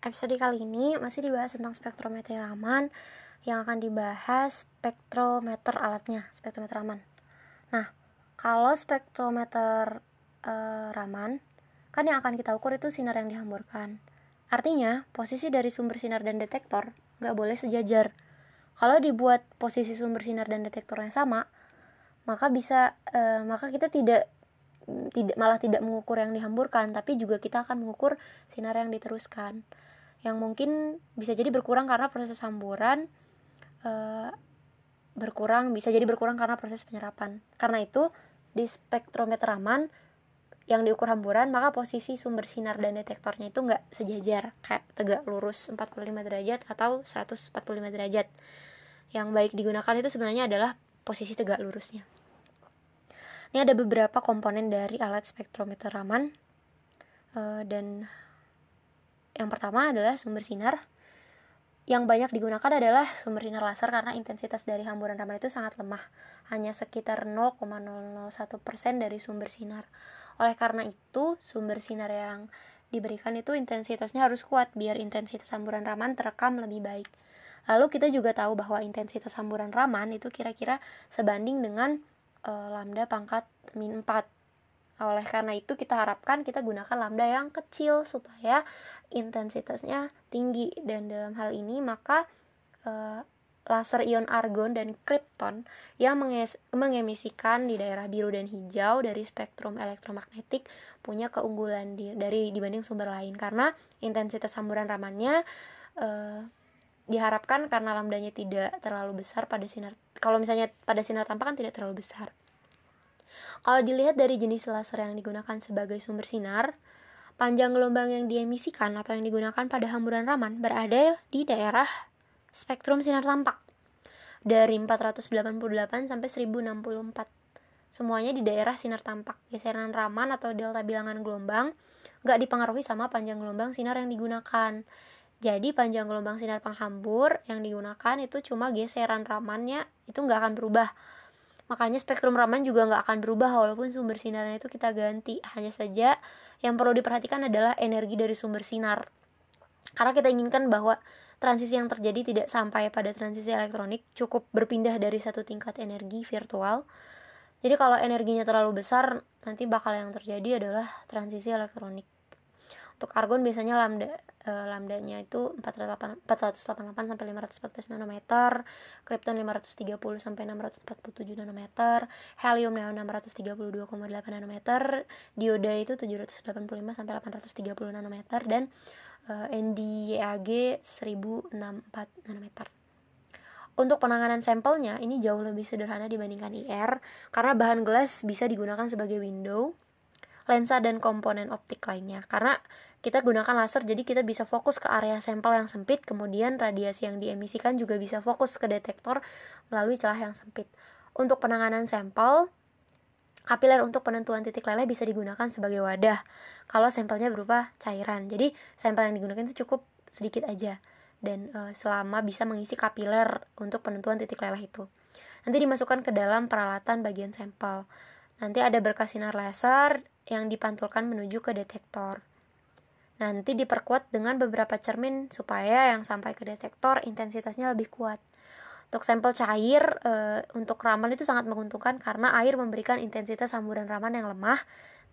episode kali ini masih dibahas tentang spektrometer Raman yang akan dibahas spektrometer alatnya, spektrometer Raman. Nah, kalau spektrometer uh, Raman, kan yang akan kita ukur itu sinar yang dihamburkan. Artinya, posisi dari sumber sinar dan detektor nggak boleh sejajar. Kalau dibuat posisi sumber sinar dan detektornya sama, maka bisa uh, maka kita tidak tidak malah tidak mengukur yang dihamburkan tapi juga kita akan mengukur sinar yang diteruskan yang mungkin bisa jadi berkurang karena proses hamburan uh, berkurang bisa jadi berkurang karena proses penyerapan. Karena itu di spektrometer Raman yang diukur hamburan maka posisi sumber sinar dan detektornya itu nggak sejajar kayak tegak lurus 45 derajat atau 145 derajat. Yang baik digunakan itu sebenarnya adalah posisi tegak lurusnya. Ini ada beberapa komponen dari alat spektrometer Raman uh, dan yang pertama adalah sumber sinar. Yang banyak digunakan adalah sumber sinar laser karena intensitas dari hamburan Raman itu sangat lemah, hanya sekitar 0,001% dari sumber sinar. Oleh karena itu, sumber sinar yang diberikan itu intensitasnya harus kuat biar intensitas hamburan Raman terekam lebih baik. Lalu kita juga tahu bahwa intensitas hamburan Raman itu kira-kira sebanding dengan uh, lambda pangkat min 4 oleh karena itu kita harapkan kita gunakan lambda yang kecil supaya intensitasnya tinggi. Dan dalam hal ini maka uh, laser ion argon dan krypton yang mengemisikan di daerah biru dan hijau dari spektrum elektromagnetik punya keunggulan di, dari dibanding sumber lain. Karena intensitas samburan ramannya uh, diharapkan karena lambdanya tidak terlalu besar pada sinar kalau misalnya pada sinar tampak kan tidak terlalu besar. Kalau dilihat dari jenis laser yang digunakan sebagai sumber sinar panjang gelombang yang diemisikan atau yang digunakan pada hamburan Raman berada di daerah spektrum sinar tampak. Dari 488 sampai 1064 semuanya di daerah sinar tampak. Geseran Raman atau delta bilangan gelombang nggak dipengaruhi sama panjang gelombang sinar yang digunakan. Jadi panjang gelombang sinar penghambur yang digunakan itu cuma geseran ramannya itu nggak akan berubah. Makanya spektrum raman juga nggak akan berubah walaupun sumber sinarnya itu kita ganti. Hanya saja yang perlu diperhatikan adalah energi dari sumber sinar. Karena kita inginkan bahwa transisi yang terjadi tidak sampai pada transisi elektronik, cukup berpindah dari satu tingkat energi virtual. Jadi kalau energinya terlalu besar, nanti bakal yang terjadi adalah transisi elektronik untuk argon biasanya lambda e, lambdanya itu 488, 488 sampai 514 nanometer, krypton 530 sampai 647 nanometer, helium neon 632,8 nanometer, dioda itu 785 sampai 830 nanometer dan e, NdYAG 1064 nanometer. Untuk penanganan sampelnya ini jauh lebih sederhana dibandingkan IR karena bahan gelas bisa digunakan sebagai window lensa dan komponen optik lainnya karena kita gunakan laser jadi kita bisa fokus ke area sampel yang sempit kemudian radiasi yang diemisikan juga bisa fokus ke detektor melalui celah yang sempit. Untuk penanganan sampel kapiler untuk penentuan titik leleh bisa digunakan sebagai wadah kalau sampelnya berupa cairan. Jadi sampel yang digunakan itu cukup sedikit aja dan e, selama bisa mengisi kapiler untuk penentuan titik leleh itu. Nanti dimasukkan ke dalam peralatan bagian sampel. Nanti ada berkas sinar laser yang dipantulkan menuju ke detektor. Nanti diperkuat dengan beberapa cermin supaya yang sampai ke detektor intensitasnya lebih kuat. Untuk sampel cair, e, untuk raman itu sangat menguntungkan karena air memberikan intensitas samburan raman yang lemah,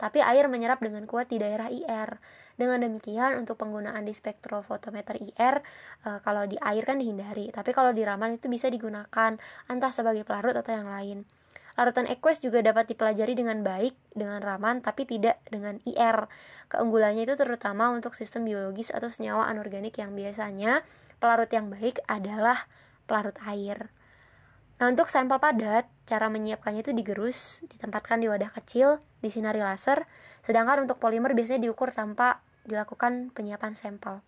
tapi air menyerap dengan kuat di daerah IR. Dengan demikian, untuk penggunaan di spektrofotometer IR, e, kalau di air kan dihindari, tapi kalau di raman itu bisa digunakan entah sebagai pelarut atau yang lain. Larutan Aqueous juga dapat dipelajari dengan baik dengan Raman tapi tidak dengan IR. Keunggulannya itu terutama untuk sistem biologis atau senyawa anorganik yang biasanya pelarut yang baik adalah pelarut air. Nah, untuk sampel padat, cara menyiapkannya itu digerus, ditempatkan di wadah kecil, disinari laser, sedangkan untuk polimer biasanya diukur tanpa dilakukan penyiapan sampel.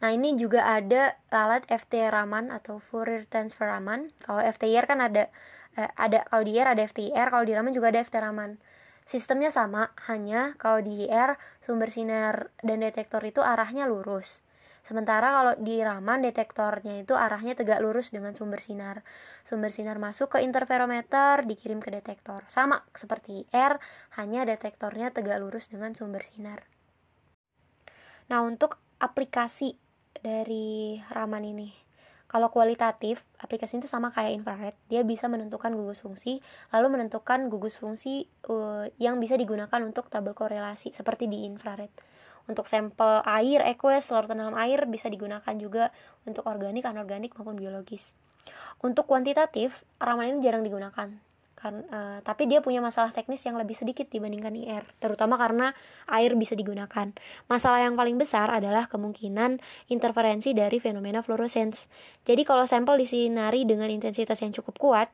Nah, ini juga ada alat FT Raman atau Fourier Transfer Raman. Kalau FTIR kan ada eh, ada kalau di IR ada FTIR kalau di Raman juga ada FT Raman sistemnya sama hanya kalau di IR sumber sinar dan detektor itu arahnya lurus Sementara kalau di Raman detektornya itu arahnya tegak lurus dengan sumber sinar. Sumber sinar masuk ke interferometer, dikirim ke detektor. Sama seperti IR, hanya detektornya tegak lurus dengan sumber sinar. Nah, untuk aplikasi dari Raman ini kalau kualitatif, aplikasi itu sama kayak infrared. Dia bisa menentukan gugus fungsi, lalu menentukan gugus fungsi uh, yang bisa digunakan untuk tabel korelasi seperti di infrared. Untuk sampel air, aqueous, larutan dalam air bisa digunakan juga untuk organik, anorganik maupun biologis. Untuk kuantitatif, raman ini jarang digunakan kan uh, tapi dia punya masalah teknis yang lebih sedikit dibandingkan IR terutama karena air bisa digunakan masalah yang paling besar adalah kemungkinan interferensi dari fenomena fluorescence jadi kalau sampel disinari dengan intensitas yang cukup kuat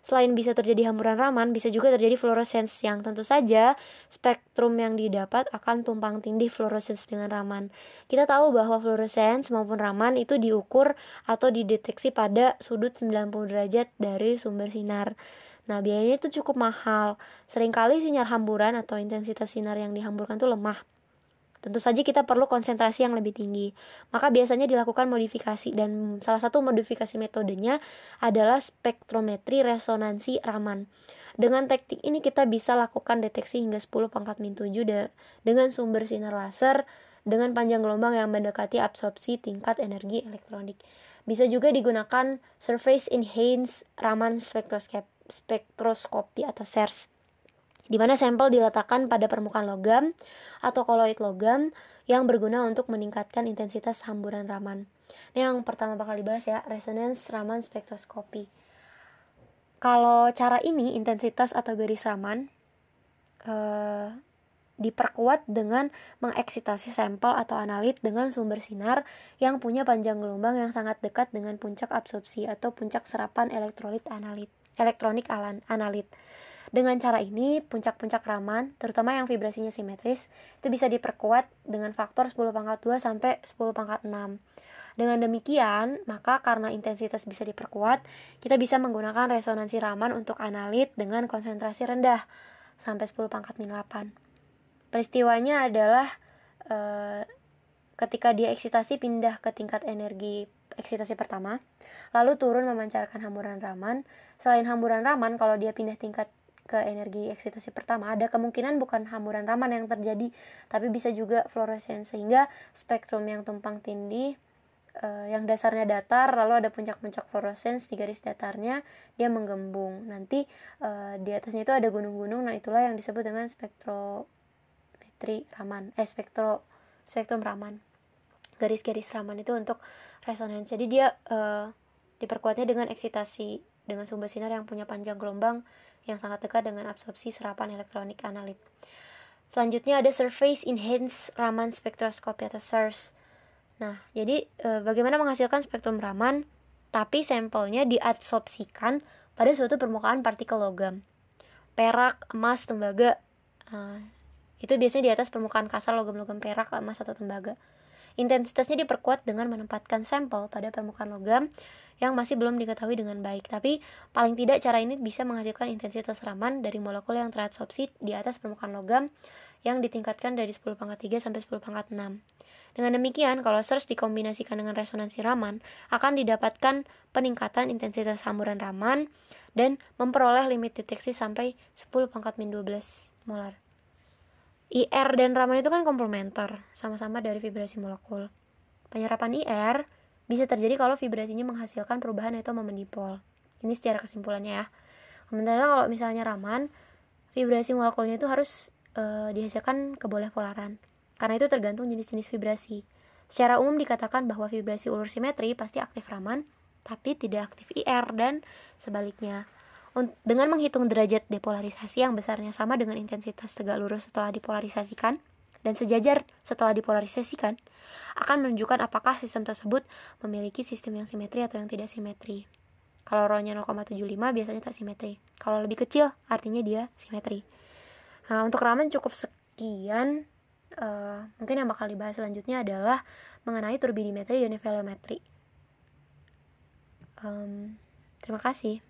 Selain bisa terjadi hamburan Raman, bisa juga terjadi fluorescence yang tentu saja spektrum yang didapat akan tumpang tindih fluorescence dengan Raman. Kita tahu bahwa fluorescence maupun Raman itu diukur atau dideteksi pada sudut 90 derajat dari sumber sinar. Nah, biayanya itu cukup mahal. Seringkali sinyal hamburan atau intensitas sinar yang dihamburkan itu lemah. Tentu saja kita perlu konsentrasi yang lebih tinggi. Maka biasanya dilakukan modifikasi dan salah satu modifikasi metodenya adalah spektrometri resonansi Raman. Dengan teknik ini kita bisa lakukan deteksi hingga 10 pangkat min 7 dengan sumber sinar laser dengan panjang gelombang yang mendekati absorpsi tingkat energi elektronik. Bisa juga digunakan Surface Enhanced Raman Spectroscope spektroskopi atau SERS di mana sampel diletakkan pada permukaan logam atau koloid logam yang berguna untuk meningkatkan intensitas hamburan Raman. Ini yang pertama bakal dibahas ya, resonance Raman spektroskopi. Kalau cara ini intensitas atau garis Raman eh, diperkuat dengan mengeksitasi sampel atau analit dengan sumber sinar yang punya panjang gelombang yang sangat dekat dengan puncak absorpsi atau puncak serapan elektrolit analit elektronik analit. Dengan cara ini, puncak-puncak Raman, terutama yang vibrasinya simetris, itu bisa diperkuat dengan faktor 10 pangkat 2 sampai 10 pangkat 6. Dengan demikian, maka karena intensitas bisa diperkuat, kita bisa menggunakan resonansi Raman untuk analit dengan konsentrasi rendah sampai 10 pangkat 8. Peristiwanya adalah e, ketika dia eksitasi pindah ke tingkat energi eksitasi pertama, lalu turun memancarkan hamburan Raman. Selain hamburan Raman, kalau dia pindah tingkat ke energi eksitasi pertama, ada kemungkinan bukan hamburan Raman yang terjadi, tapi bisa juga fluorescence sehingga spektrum yang tumpang tindih uh, yang dasarnya datar, lalu ada puncak-puncak fluorescence di garis datarnya, dia menggembung. Nanti uh, di atasnya itu ada gunung-gunung, nah itulah yang disebut dengan spektrometri Raman, eh spektro spektrum Raman garis-garis Raman itu untuk resonance. Jadi dia uh, diperkuatnya dengan eksitasi dengan sumber sinar yang punya panjang gelombang yang sangat dekat dengan absorpsi serapan elektronik analit. Selanjutnya ada surface enhanced Raman spectroscopy atau SERS. Nah jadi uh, bagaimana menghasilkan spektrum Raman? Tapi sampelnya diabsorpsikan pada suatu permukaan partikel logam. Perak emas tembaga uh, itu biasanya di atas permukaan kasar logam-logam perak emas atau tembaga Intensitasnya diperkuat dengan menempatkan sampel pada permukaan logam yang masih belum diketahui dengan baik. Tapi paling tidak cara ini bisa menghasilkan intensitas Raman dari molekul yang teradsorpsi di atas permukaan logam yang ditingkatkan dari 10 pangkat 3 sampai 10 pangkat 6. Dengan demikian, kalau search dikombinasikan dengan resonansi Raman, akan didapatkan peningkatan intensitas hamburan Raman dan memperoleh limit deteksi sampai 10 pangkat min 12 molar. IR dan Raman itu kan komplementer, sama-sama dari vibrasi molekul. Penyerapan IR bisa terjadi kalau vibrasinya menghasilkan perubahan atau memendipol. Ini secara kesimpulannya ya. Sementara kalau misalnya Raman, vibrasi molekulnya itu harus e, dihasilkan keboleh polaran. Karena itu tergantung jenis-jenis vibrasi. Secara umum dikatakan bahwa vibrasi ulur simetri pasti aktif Raman, tapi tidak aktif IR dan sebaliknya dengan menghitung derajat depolarisasi yang besarnya sama dengan intensitas tegak lurus setelah dipolarisasikan dan sejajar setelah dipolarisasikan akan menunjukkan apakah sistem tersebut memiliki sistem yang simetri atau yang tidak simetri. Kalau rho-nya 0,75 biasanya tak simetri. Kalau lebih kecil artinya dia simetri. Nah, untuk Raman cukup sekian. Uh, mungkin yang bakal dibahas selanjutnya adalah mengenai turbidimetri dan velometri. Um, terima kasih.